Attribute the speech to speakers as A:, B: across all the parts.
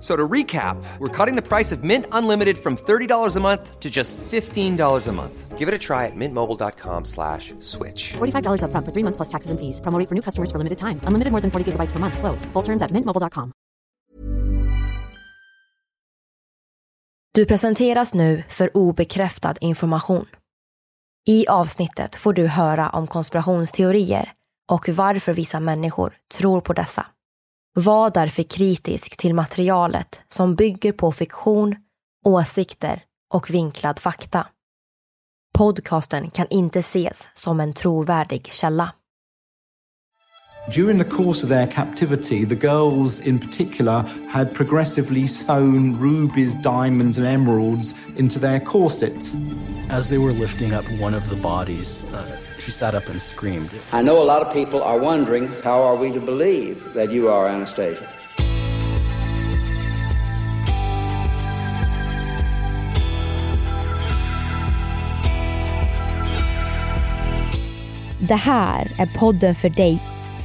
A: So to recap, we're cutting the price of Mint Unlimited from $30 a month to just $15 a month. Give it a try at mintmobile.com slash switch.
B: $45 upfront for three months plus taxes and fees. Promo rate for new customers for limited time. Unlimited more than 40 gigabytes per month. Slows. Full terms at mintmobile.com.
C: Du presenteras nu för obekräftad information. I avsnittet får du höra om konspirationsteorier och varför vissa människor tror på dessa. Var därför kritisk till materialet som bygger på fiktion, åsikter och vinklad fakta. Podcasten kan inte ses som en trovärdig källa.
D: During the course of their captivity, the girls in particular had progressively sewn rubies, diamonds, and emeralds into their corsets.
E: As they were lifting up one of the bodies, uh, she sat up and screamed.
F: I know a lot of people are wondering how are we to believe that you are Anastasia?
C: Det här är podden för dig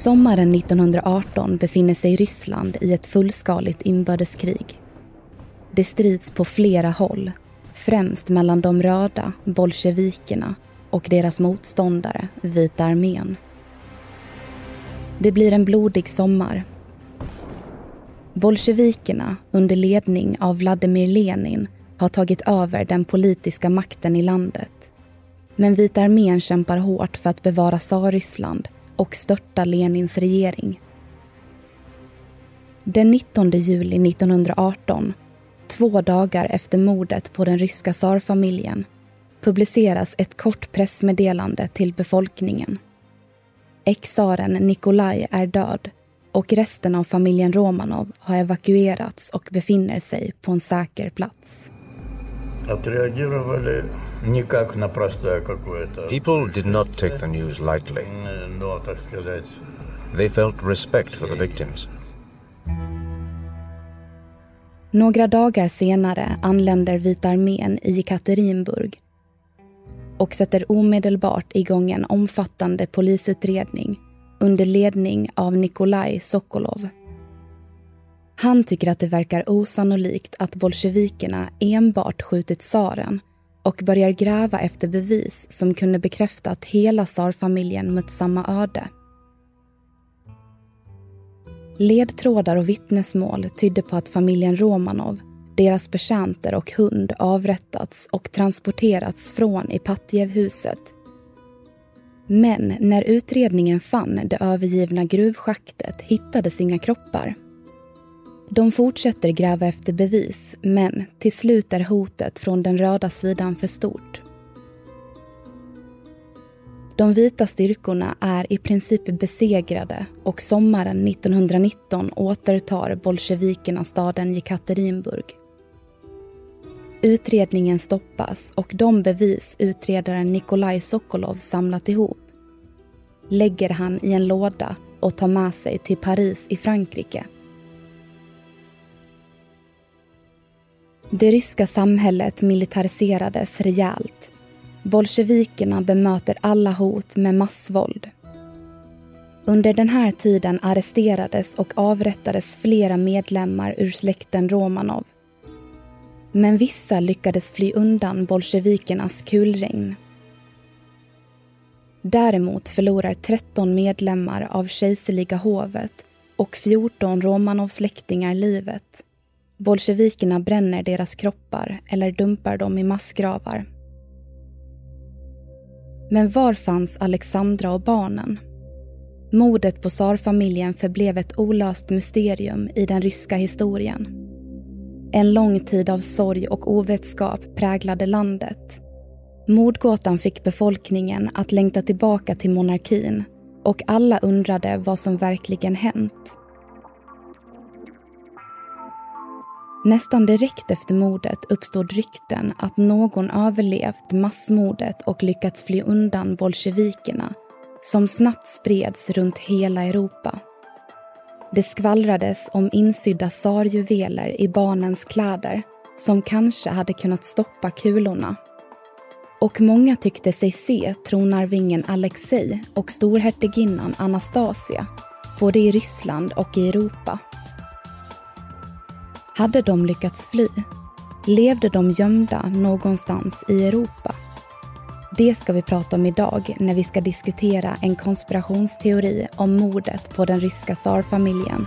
G: Sommaren 1918 befinner sig Ryssland i ett fullskaligt inbördeskrig. Det strids på flera håll, främst mellan de röda, bolsjevikerna och deras motståndare, Vita armén. Det blir en blodig sommar. Bolsjevikerna, under ledning av Vladimir Lenin, har tagit över den politiska makten i landet. Men Vita armén kämpar hårt för att bevara Tsarryssland och störta Lenins regering. Den 19 juli 1918, två dagar efter mordet på den ryska tsarfamiljen, publiceras ett kort pressmeddelande till befolkningen. Ex-tsaren Nikolaj är död och resten av familjen Romanov har evakuerats och befinner sig på en säker plats.
H: Att reagera People did not take the news lightly. They felt respect for the victims.
G: Några dagar senare anländer Vita armén i Ekaterinburg och sätter omedelbart igång en omfattande polisutredning under ledning av Nikolaj Sokolov. Han tycker att det verkar osannolikt att bolsjevikerna enbart skjutit tsaren och börjar gräva efter bevis som kunde bekräfta att hela tsarfamiljen mött samma öde. Ledtrådar och vittnesmål tydde på att familjen Romanov, deras betjänter och hund avrättats och transporterats från Ipatjevhuset. Men när utredningen fann det övergivna gruvschaktet hittades inga kroppar. De fortsätter gräva efter bevis, men till slut är hotet från den röda sidan för stort. De vita styrkorna är i princip besegrade och sommaren 1919 återtar bolsjevikerna staden Jekaterinburg. Utredningen stoppas och de bevis utredaren Nikolaj Sokolov samlat ihop lägger han i en låda och tar med sig till Paris i Frankrike. Det ryska samhället militariserades rejält. Bolsjevikerna bemöter alla hot med massvåld. Under den här tiden arresterades och avrättades flera medlemmar ur släkten Romanov. Men vissa lyckades fly undan bolsjevikernas kulregn. Däremot förlorar 13 medlemmar av kejserliga hovet och 14 Romanov-släktingar livet. Bolsjevikerna bränner deras kroppar eller dumpar dem i massgravar. Men var fanns Alexandra och barnen? Mordet på tsarfamiljen förblev ett olöst mysterium i den ryska historien. En lång tid av sorg och ovetskap präglade landet. Mordgåtan fick befolkningen att längta tillbaka till monarkin och alla undrade vad som verkligen hänt. Nästan direkt efter mordet uppstod rykten att någon överlevt massmordet och lyckats fly undan bolsjevikerna som snabbt spreds runt hela Europa. Det skvallrades om insydda tsarjuveler i barnens kläder som kanske hade kunnat stoppa kulorna. Och många tyckte sig se tronarvingen Alexei och storhertiginnan Anastasia både i Ryssland och i Europa. Hade de lyckats fly? Levde de gömda någonstans i Europa? Det ska vi prata om idag när vi ska diskutera en konspirationsteori om mordet på den ryska tsarfamiljen.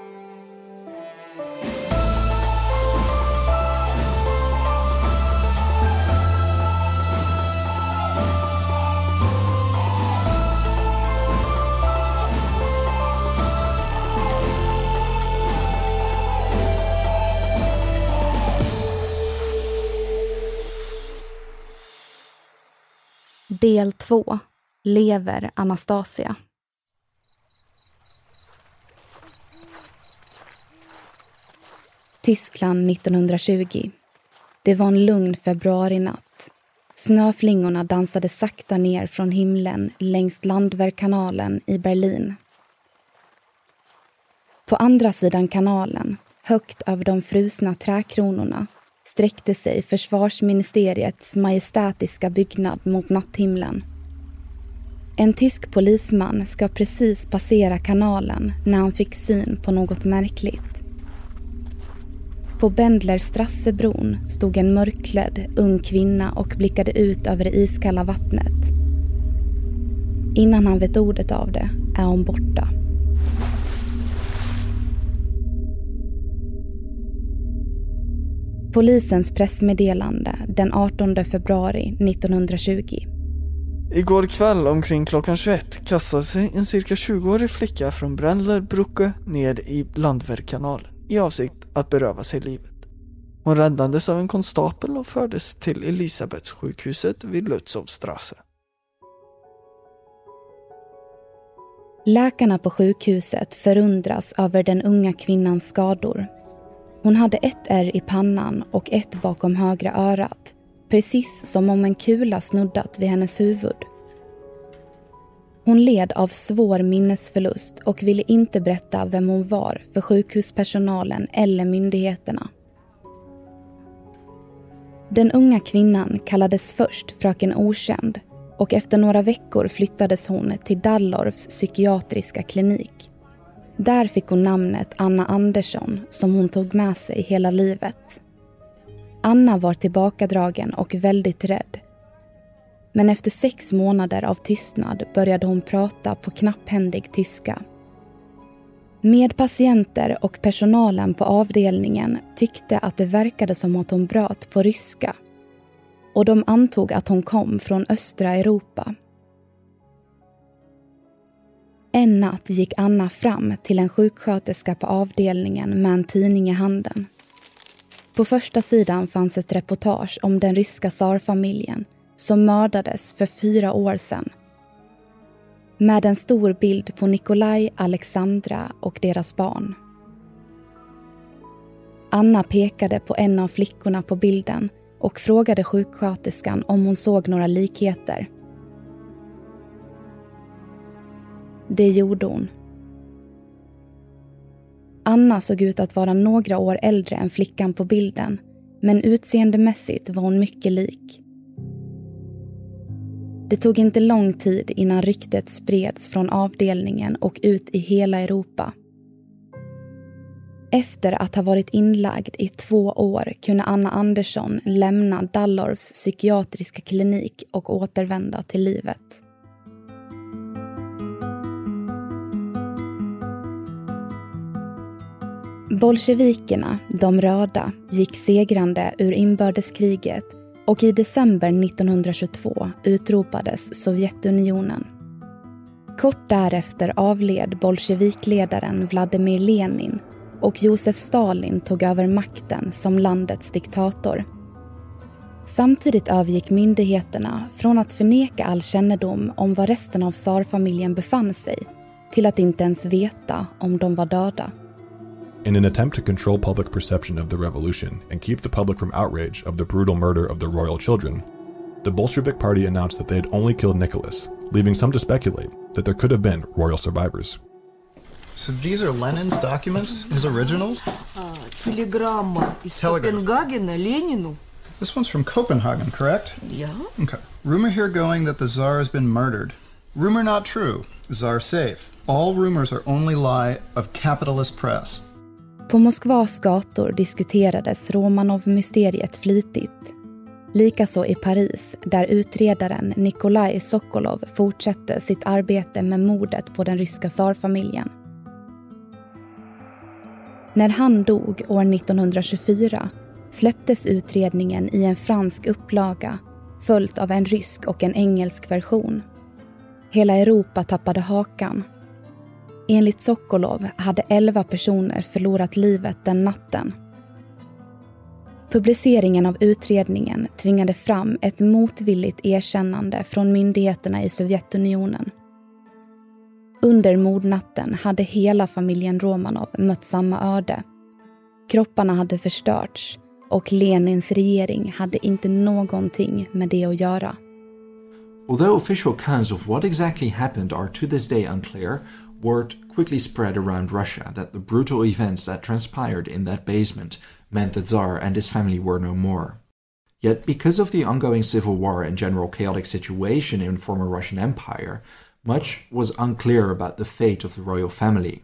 G: Del 2. Lever Anastasia? Tyskland 1920. Det var en lugn februarinatt. Snöflingorna dansade sakta ner från himlen längs Landwehrkanalen i Berlin. På andra sidan kanalen, högt över de frusna träkronorna sträckte sig försvarsministeriets majestätiska byggnad mot natthimlen. En tysk polisman ska precis passera kanalen när han fick syn på något märkligt. På Bendlerstrassebron stod en mörkklädd ung kvinna och blickade ut över det iskalla vattnet. Innan han vet ordet av det är hon borta. Polisens pressmeddelande den 18 februari 1920.
I: Igår kväll omkring klockan 21 kastade sig en cirka 20-årig flicka från Brändlerbrucke ned i Landwehrkanalen i avsikt att beröva sig livet. Hon räddades av en konstapel och fördes till Elisabethsjukhuset vid Lutzowstrasse.
G: Läkarna på sjukhuset förundras över den unga kvinnans skador hon hade ett ärr i pannan och ett bakom högra örat. Precis som om en kula snuddat vid hennes huvud. Hon led av svår minnesförlust och ville inte berätta vem hon var för sjukhuspersonalen eller myndigheterna. Den unga kvinnan kallades först Fröken Okänd och efter några veckor flyttades hon till Dallorfs psykiatriska klinik. Där fick hon namnet Anna Andersson som hon tog med sig hela livet. Anna var tillbakadragen och väldigt rädd. Men efter sex månader av tystnad började hon prata på knapphändig tyska. Medpatienter och personalen på avdelningen tyckte att det verkade som att hon bröt på ryska och de antog att hon kom från östra Europa. En natt gick Anna fram till en sjuksköterska på avdelningen med en tidning i handen. På första sidan fanns ett reportage om den ryska tsarfamiljen som mördades för fyra år sedan. Med en stor bild på Nikolaj, Alexandra och deras barn. Anna pekade på en av flickorna på bilden och frågade sjuksköterskan om hon såg några likheter. Det gjorde hon. Anna såg ut att vara några år äldre än flickan på bilden men utseendemässigt var hon mycket lik. Det tog inte lång tid innan ryktet spreds från avdelningen och ut i hela Europa. Efter att ha varit inlagd i två år kunde Anna Andersson lämna Dallorfs psykiatriska klinik och återvända till livet. Bolsjevikerna, de röda, gick segrande ur inbördeskriget och i december 1922 utropades Sovjetunionen. Kort därefter avled bolsjevikledaren Vladimir Lenin och Josef Stalin tog över makten som landets diktator. Samtidigt övergick myndigheterna från att förneka all kännedom om var resten av tsarfamiljen befann sig till att inte ens veta om de var döda.
J: In an attempt to control public perception of the revolution and keep the public from outrage of the brutal murder of the royal children, the Bolshevik Party announced that they had only killed Nicholas, leaving some to speculate that there could have been royal survivors.
K: So these are Lenin's documents, his originals?
L: Uh, телеграмма из Копенгагена Ленину.
K: This one's from Copenhagen, correct?
L: Yeah.
K: Okay. Rumor here going that the Tsar has been murdered. Rumor not true. Tsar safe. All rumors are only lie of capitalist press.
G: På Moskvas gator diskuterades Romanov-mysteriet flitigt. Likaså i Paris, där utredaren Nikolaj Sokolov fortsatte sitt arbete med mordet på den ryska tsarfamiljen. När han dog år 1924 släpptes utredningen i en fransk upplaga följt av en rysk och en engelsk version. Hela Europa tappade hakan. Enligt Sokolov hade elva personer förlorat livet den natten. Publiceringen av utredningen tvingade fram ett motvilligt erkännande från myndigheterna i Sovjetunionen. Under mordnatten hade hela familjen Romanov mött samma öde. Kropparna hade förstörts och Lenins regering hade inte någonting med det att göra.
D: Although official accounts of what exactly happened are to this day unclear, word quickly spread around Russia that the brutal events that transpired in that basement meant the Tsar and his family were no more. Yet, because of the ongoing civil war and general chaotic situation in former Russian Empire, much was unclear about the fate of the royal family.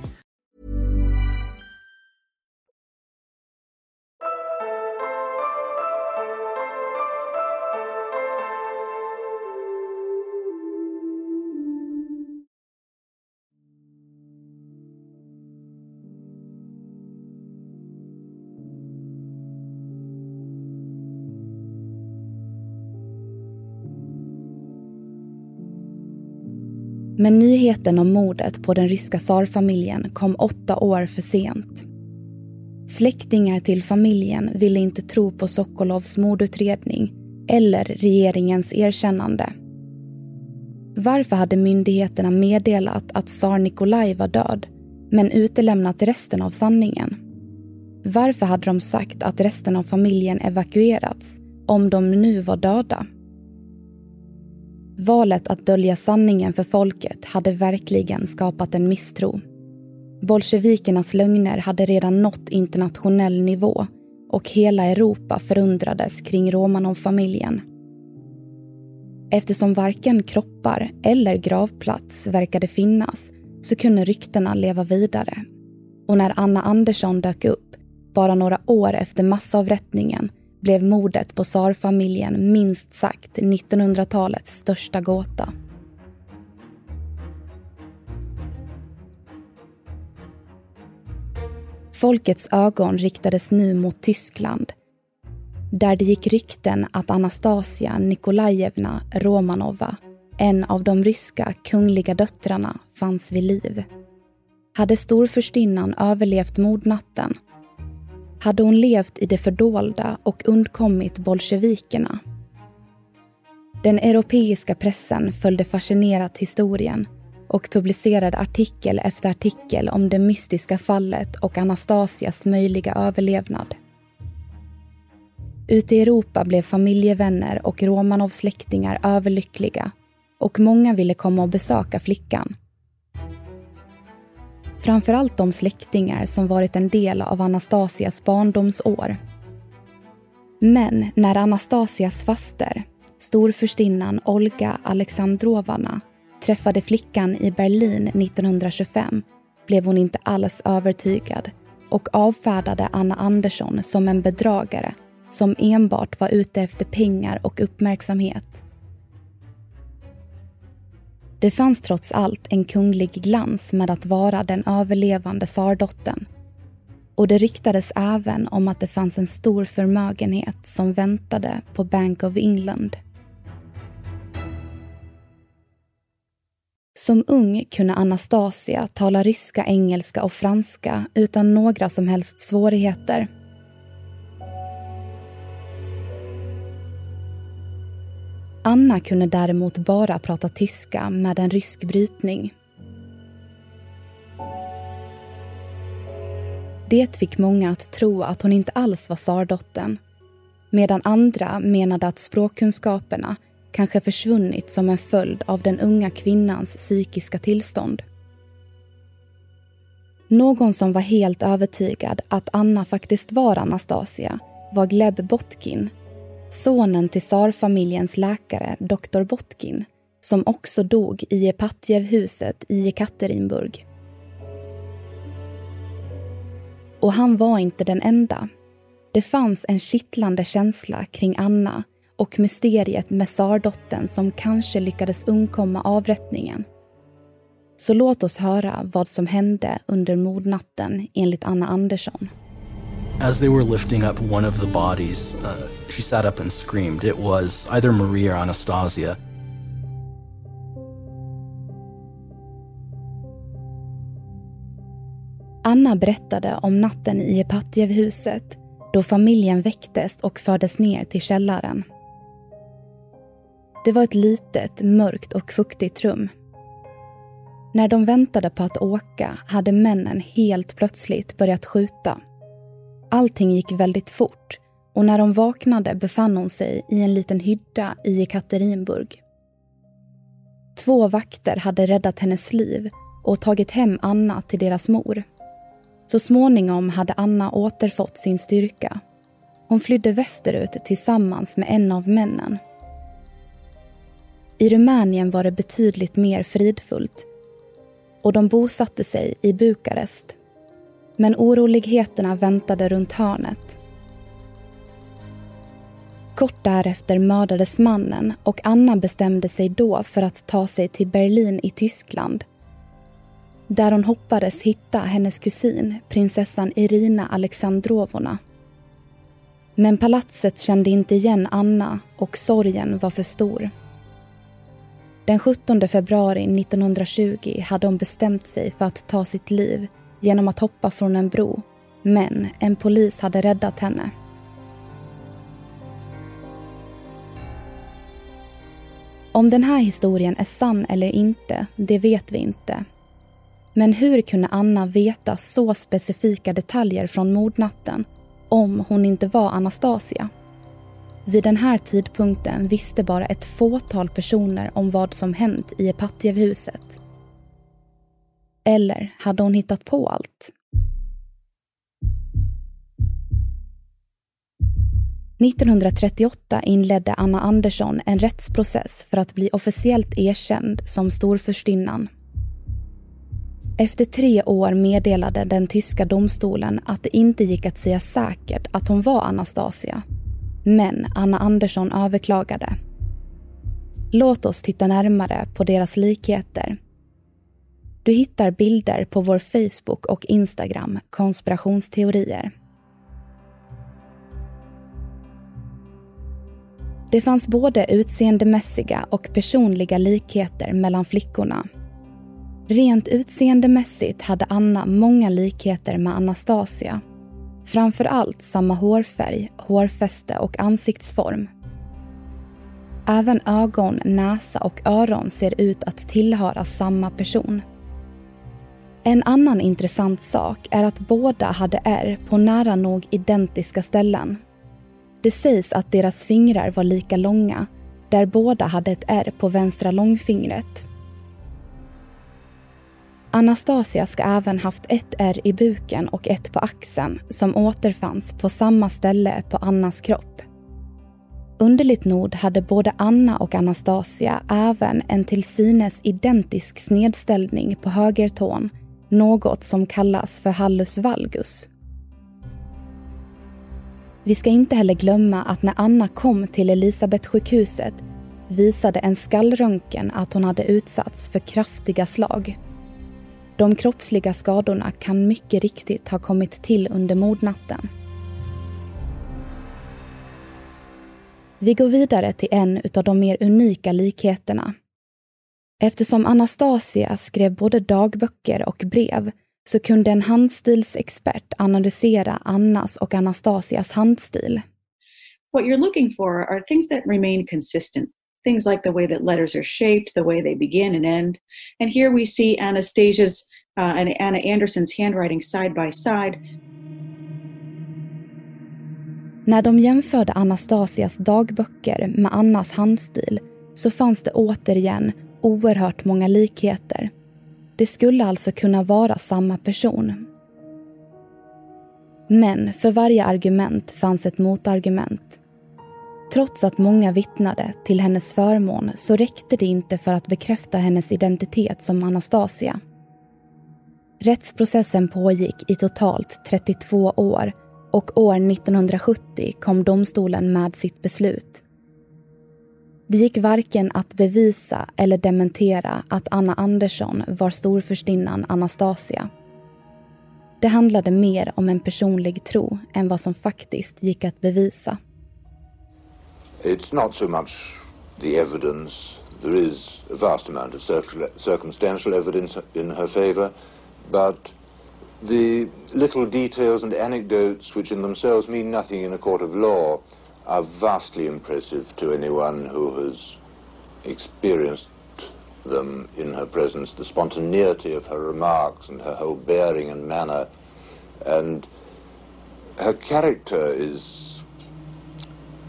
G: Men nyheten om mordet på den ryska tsarfamiljen kom åtta år för sent. Släktingar till familjen ville inte tro på Sokolovs mordutredning eller regeringens erkännande. Varför hade myndigheterna meddelat att tsar Nikolaj var död men utelämnat resten av sanningen? Varför hade de sagt att resten av familjen evakuerats om de nu var döda? Valet att dölja sanningen för folket hade verkligen skapat en misstro. Bolsjevikernas lögner hade redan nått internationell nivå och hela Europa förundrades kring Romanov-familjen. Eftersom varken kroppar eller gravplats verkade finnas så kunde ryktena leva vidare. Och när Anna Andersson dök upp, bara några år efter massavrättningen, blev mordet på tsarfamiljen minst sagt 1900-talets största gåta. Folkets ögon riktades nu mot Tyskland där det gick rykten att Anastasia Nikolajevna Romanova, en av de ryska kungliga döttrarna, fanns vid liv. Hade storfurstinnan överlevt mordnatten hade hon levt i det fördolda och undkommit bolsjevikerna. Den europeiska pressen följde fascinerat historien och publicerade artikel efter artikel om det mystiska fallet och Anastasias möjliga överlevnad. Ute i Europa blev familjevänner och Romanov-släktingar överlyckliga och många ville komma och besöka flickan. Framförallt de släktingar som varit en del av Anastasias barndomsår. Men när Anastasias faster, storfurstinnan Olga Alexandrovna, träffade flickan i Berlin 1925 blev hon inte alls övertygad och avfärdade Anna Andersson som en bedragare som enbart var ute efter pengar och uppmärksamhet. Det fanns trots allt en kunglig glans med att vara den överlevande tsardottern. Och det ryktades även om att det fanns en stor förmögenhet som väntade på Bank of England. Som ung kunde Anastasia tala ryska, engelska och franska utan några som helst svårigheter. Anna kunde däremot bara prata tyska med en rysk brytning. Det fick många att tro att hon inte alls var tsardottern medan andra menade att språkkunskaperna kanske försvunnit som en följd av den unga kvinnans psykiska tillstånd. Någon som var helt övertygad att Anna faktiskt var Anastasia var Gleb Botkin sonen till tsarfamiljens läkare doktor Botkin som också dog i Epatjevhuset i Ekaterinburg. Och han var inte den enda. Det fanns en kittlande känsla kring Anna och mysteriet med tsardottern som kanske lyckades undkomma avrättningen. Så låt oss höra vad som hände under mordnatten enligt Anna Andersson.
E: As they were lifting up one of the bodies, uh, she sat up and screamed. It was either Marie or Anastasia.
G: Anna berättade om natten i Epatjevhuset då familjen väcktes och fördes ner till källaren. Det var ett litet, mörkt och fuktigt rum. När de väntade på att åka hade männen helt plötsligt börjat skjuta. Allting gick väldigt fort och när de vaknade befann hon sig i en liten hydda i Ekaterinburg. Två vakter hade räddat hennes liv och tagit hem Anna till deras mor. Så småningom hade Anna återfått sin styrka. Hon flydde västerut tillsammans med en av männen. I Rumänien var det betydligt mer fridfullt och de bosatte sig i Bukarest. Men oroligheterna väntade runt hörnet. Kort därefter mördades mannen och Anna bestämde sig då för att ta sig till Berlin i Tyskland där hon hoppades hitta hennes kusin, prinsessan Irina Alexandrovna. Men palatset kände inte igen Anna och sorgen var för stor. Den 17 februari 1920 hade hon bestämt sig för att ta sitt liv genom att hoppa från en bro. Men en polis hade räddat henne. Om den här historien är sann eller inte, det vet vi inte. Men hur kunde Anna veta så specifika detaljer från mordnatten om hon inte var Anastasia? Vid den här tidpunkten visste bara ett fåtal personer om vad som hänt i Epatjevhuset. Eller hade hon hittat på allt? –1938 inledde Anna Andersson en rättsprocess för att bli officiellt erkänd som storfurstinnan. Efter tre år meddelade den tyska domstolen att det inte gick att säga säkert att hon var Anastasia men Anna Andersson överklagade. Låt oss titta närmare på deras likheter. Du hittar bilder på vår Facebook och Instagram, konspirationsteorier. Det fanns både utseendemässiga och personliga likheter mellan flickorna. Rent utseendemässigt hade Anna många likheter med Anastasia Framför allt samma hårfärg, hårfäste och ansiktsform. Även ögon, näsa och öron ser ut att tillhöra samma person. En annan intressant sak är att båda hade ärr på nära nog identiska ställen. Det sägs att deras fingrar var lika långa, där båda hade ett ärr på vänstra långfingret. Anastasia ska även haft ett ärr i buken och ett på axeln som återfanns på samma ställe på Annas kropp. Underligt nog hade både Anna och Anastasia även en till synes identisk snedställning på högertån, något som kallas för hallus valgus. Vi ska inte heller glömma att när Anna kom till Elisabetsjukhuset visade en skallröntgen att hon hade utsatts för kraftiga slag. De kroppsliga skadorna kan mycket riktigt ha kommit till under mordnatten. Vi går vidare till en av de mer unika likheterna. Eftersom Anastasia skrev både dagböcker och brev så kunde en handstilsexpert analysera Annas och Anastasias handstil.
M: What you're looking for are things that remain consistent things like the way that letters are shaped, the way they begin and end. And here we see Anastasia's uh, and Anna Andersons handwriting side by side.
G: När de jämförde Anastasias dagböcker med Annas handstil så fanns det återigen oerhört många likheter. Det skulle alltså kunna vara samma person. Men för varje argument fanns ett motargument. Trots att många vittnade till hennes förmån så räckte det inte för att bekräfta hennes identitet som Anastasia. Rättsprocessen pågick i totalt 32 år och år 1970 kom domstolen med sitt beslut. Det gick varken att bevisa eller dementera att Anna Andersson var storfurstinnan Anastasia. Det handlade mer om en personlig tro än vad som faktiskt gick att bevisa.
H: It's not so much the evidence. There is a vast amount of circumstantial evidence in her favor, but the little details and anecdotes, which in themselves mean nothing in a court of law, are vastly impressive to anyone who has experienced them in her presence, the spontaneity of her remarks and her whole bearing and manner. And her character is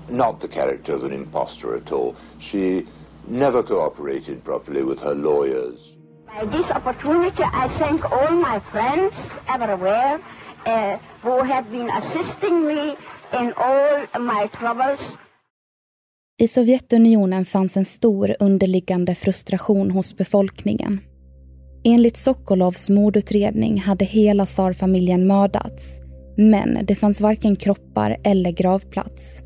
H: not the character of an impostor at all. She never cooperated properly with her lawyers.
N: By this opportunity, I thank all my friends everywhere uh, who have been assisting me in all my troubles.
G: I Sovjetunionen fanns en stor underliggande frustration hos befolkningen. Enligt Sokolovs mordutredning hade hela tsarfamiljen mördats, men det fanns varken kroppar eller gravplats.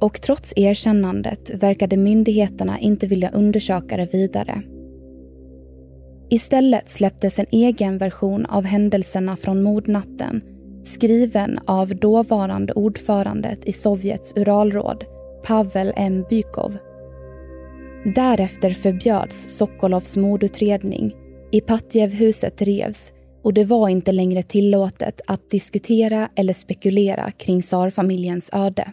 G: Och trots erkännandet verkade myndigheterna inte vilja undersöka det vidare. Istället släpptes en egen version av händelserna från mordnatten skriven av dåvarande ordförandet i Sovjets Uralråd, Pavel M. Bykov. Därefter förbjöds Sokolovs mordutredning, Ipatjevhuset revs och det var inte längre tillåtet att diskutera eller spekulera kring tsarfamiljens öde.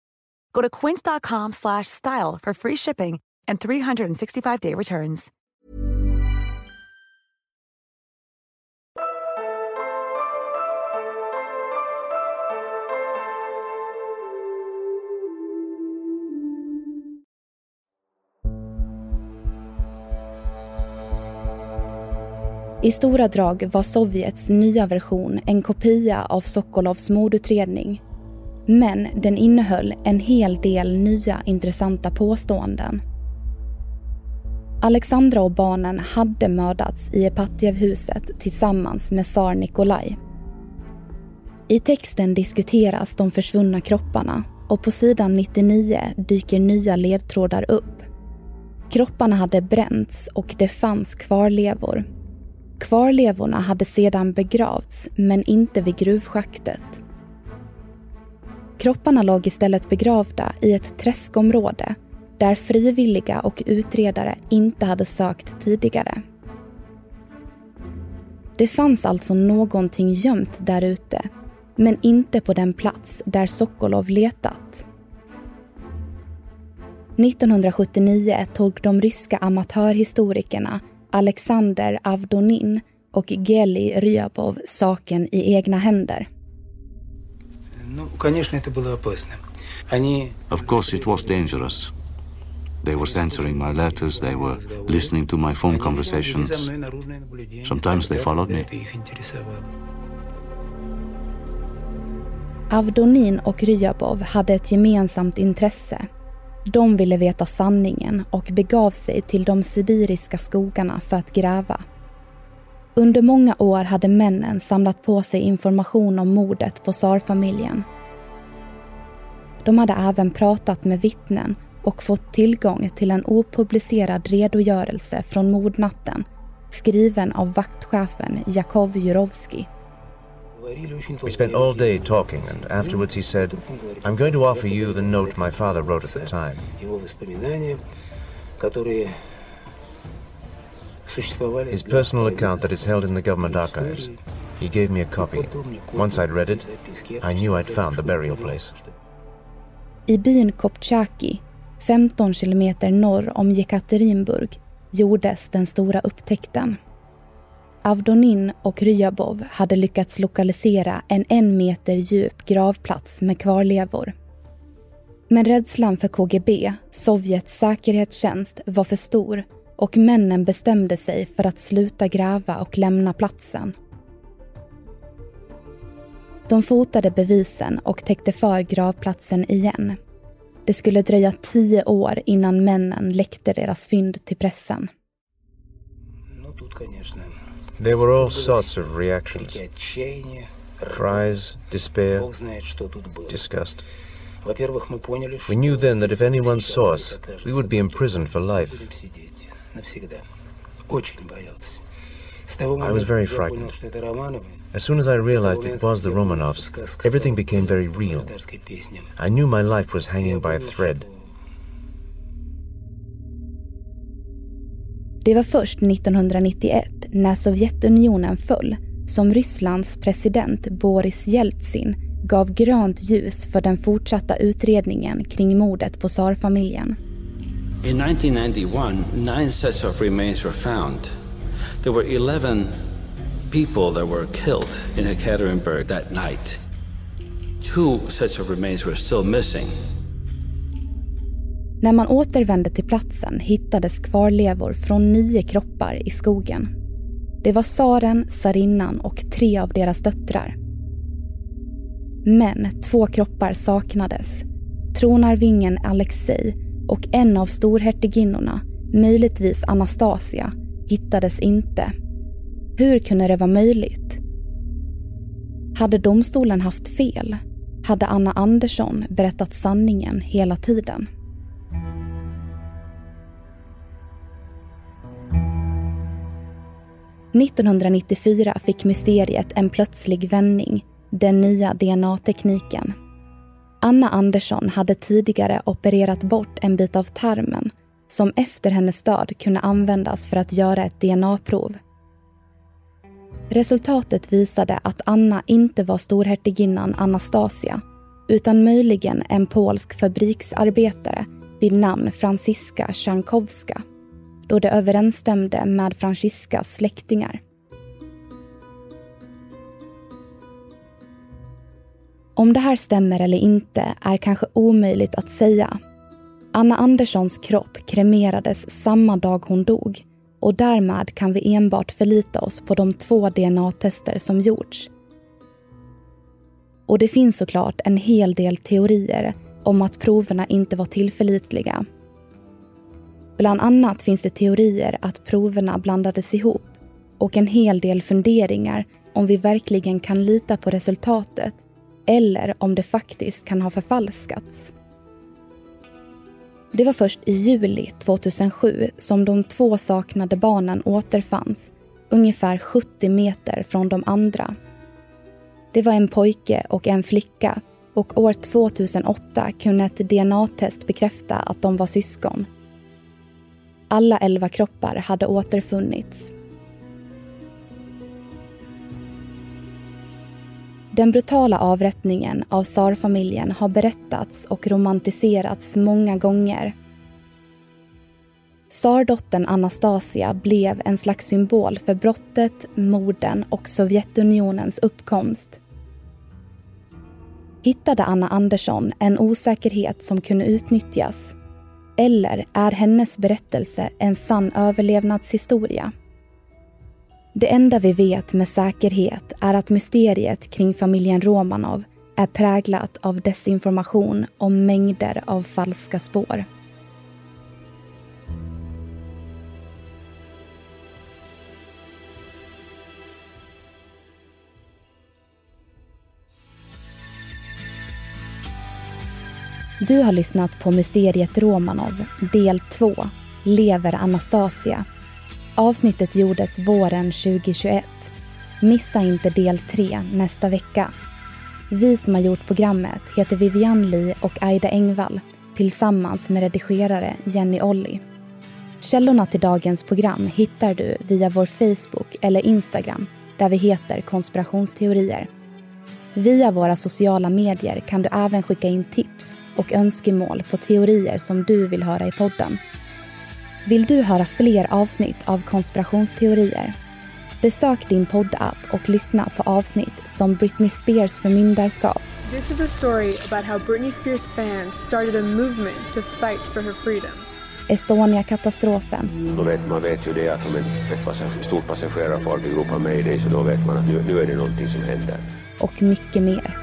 O: Go to quince.com/style for free shipping and 365-day returns.
G: I stora drag var Sovjets nya version en kopia av Sokolovs mordutredning. Men den innehöll en hel del nya intressanta påståenden. Alexandra och barnen hade mördats i Epatjevhuset tillsammans med tsar Nikolaj. I texten diskuteras de försvunna kropparna och på sidan 99 dyker nya ledtrådar upp. Kropparna hade bränts och det fanns kvarlevor Kvarlevorna hade sedan begravts, men inte vid gruvschaktet. Kropparna låg istället begravda i ett träskområde där frivilliga och utredare inte hade sökt tidigare. Det fanns alltså någonting gömt där ute, men inte på den plats där Sokolov letat. 1979 tog de ryska amatörhistorikerna Alexander Avdonin och Geli Ryabov saken i egna händer.
P: Of course it was dangerous. They were censoring my letters, they were listening to my phone conversations. Sometimes they followed me.
G: Avdonin och Ryabov hade ett gemensamt intresse de ville veta sanningen och begav sig till de sibiriska skogarna för att gräva. Under många år hade männen samlat på sig information om mordet på tsarfamiljen. De hade även pratat med vittnen och fått tillgång till en opublicerad redogörelse från mordnatten skriven av vaktchefen Jakov Jurovski.
Q: We spent all day talking, and afterwards he said, I'm going to offer you the note my father wrote at the time. His personal account that is held in the government archives. He gave me a copy. Once I'd read it, I knew I'd found the burial place.
G: I byn Kopchaki, 15 kilometer norr om Jekaterinburg, gjordes den stora upptäckten. Avdonin och Ryabov hade lyckats lokalisera en en meter djup gravplats med kvarlevor. Men rädslan för KGB, Sovjets säkerhetstjänst, var för stor och männen bestämde sig för att sluta gräva och lämna platsen. De fotade bevisen och täckte för gravplatsen igen. Det skulle dröja tio år innan männen läckte deras fynd till pressen.
Q: There were all sorts of reactions cries, despair, disgust. We knew then that if anyone saw us, we would be imprisoned for life. I was very frightened. As soon as I realized it was the Romanovs, everything became very real. I knew my life was hanging by a thread.
G: Det var först 1991, när Sovjetunionen föll, som Rysslands president Boris Jeltsin gav grönt ljus för den fortsatta utredningen kring mordet på tsarfamiljen.
R: In 1991, nine sets of remains were found. There were 11 people that were killed in Ekaterinburg that night. Two sets of remains were still missing.
G: När man återvände till platsen hittades kvarlevor från nio kroppar i skogen. Det var tsaren, tsarinnan och tre av deras döttrar. Men två kroppar saknades. Tronarvingen Alexei och en av storhertiginnorna, möjligtvis Anastasia, hittades inte. Hur kunde det vara möjligt? Hade domstolen haft fel? Hade Anna Andersson berättat sanningen hela tiden? –1994 fick mysteriet en plötslig vändning, den nya DNA-tekniken. Anna Andersson hade tidigare opererat bort en bit av tarmen som efter hennes död kunde användas för att göra ett DNA-prov. Resultatet visade att Anna inte var storhertiginnan Anastasia utan möjligen en polsk fabriksarbetare vid namn Franziska Sjankowska då det överensstämde med Franziskas släktingar. Om det här stämmer eller inte är kanske omöjligt att säga. Anna Anderssons kropp kremerades samma dag hon dog och därmed kan vi enbart förlita oss på de två DNA-tester som gjorts. Och det finns såklart en hel del teorier om att proverna inte var tillförlitliga. Bland annat finns det teorier att proverna blandades ihop och en hel del funderingar om vi verkligen kan lita på resultatet eller om det faktiskt kan ha förfalskats. Det var först i juli 2007 som de två saknade barnen återfanns ungefär 70 meter från de andra. Det var en pojke och en flicka och år 2008 kunde ett DNA-test bekräfta att de var syskon. Alla elva kroppar hade återfunnits. Den brutala avrättningen av tsarfamiljen har berättats och romantiserats många gånger. Tsardottern Anastasia blev en slags symbol för brottet, morden och Sovjetunionens uppkomst. Hittade Anna Andersson en osäkerhet som kunde utnyttjas? Eller är hennes berättelse en sann överlevnadshistoria? Det enda vi vet med säkerhet är att mysteriet kring familjen Romanov är präglat av desinformation och mängder av falska spår. Du har lyssnat på Mysteriet Romanov, del 2, Lever Anastasia Avsnittet gjordes våren 2021. Missa inte del 3 nästa vecka. Vi som har gjort programmet heter Vivian Lee och Aida Engvall tillsammans med redigerare Jenny Olli. Källorna till dagens program hittar du via vår Facebook eller Instagram där vi heter konspirationsteorier. Via våra sociala medier kan du även skicka in tips och önskemål på teorier som du vill höra i podden. Vill du höra fler avsnitt av konspirationsteorier? Besök din poddapp och lyssna på avsnitt som Britney Spears förmyndarskap.
S: This is a story about how Britney Spears fans started a movement to fight for her freedom.
G: Estonia-katastrofen.
T: Då vet man vet ju det att om ett stort passagerarfartyg ropar mayday så då vet man att nu, nu är det någonting som händer.
G: Och mycket mer.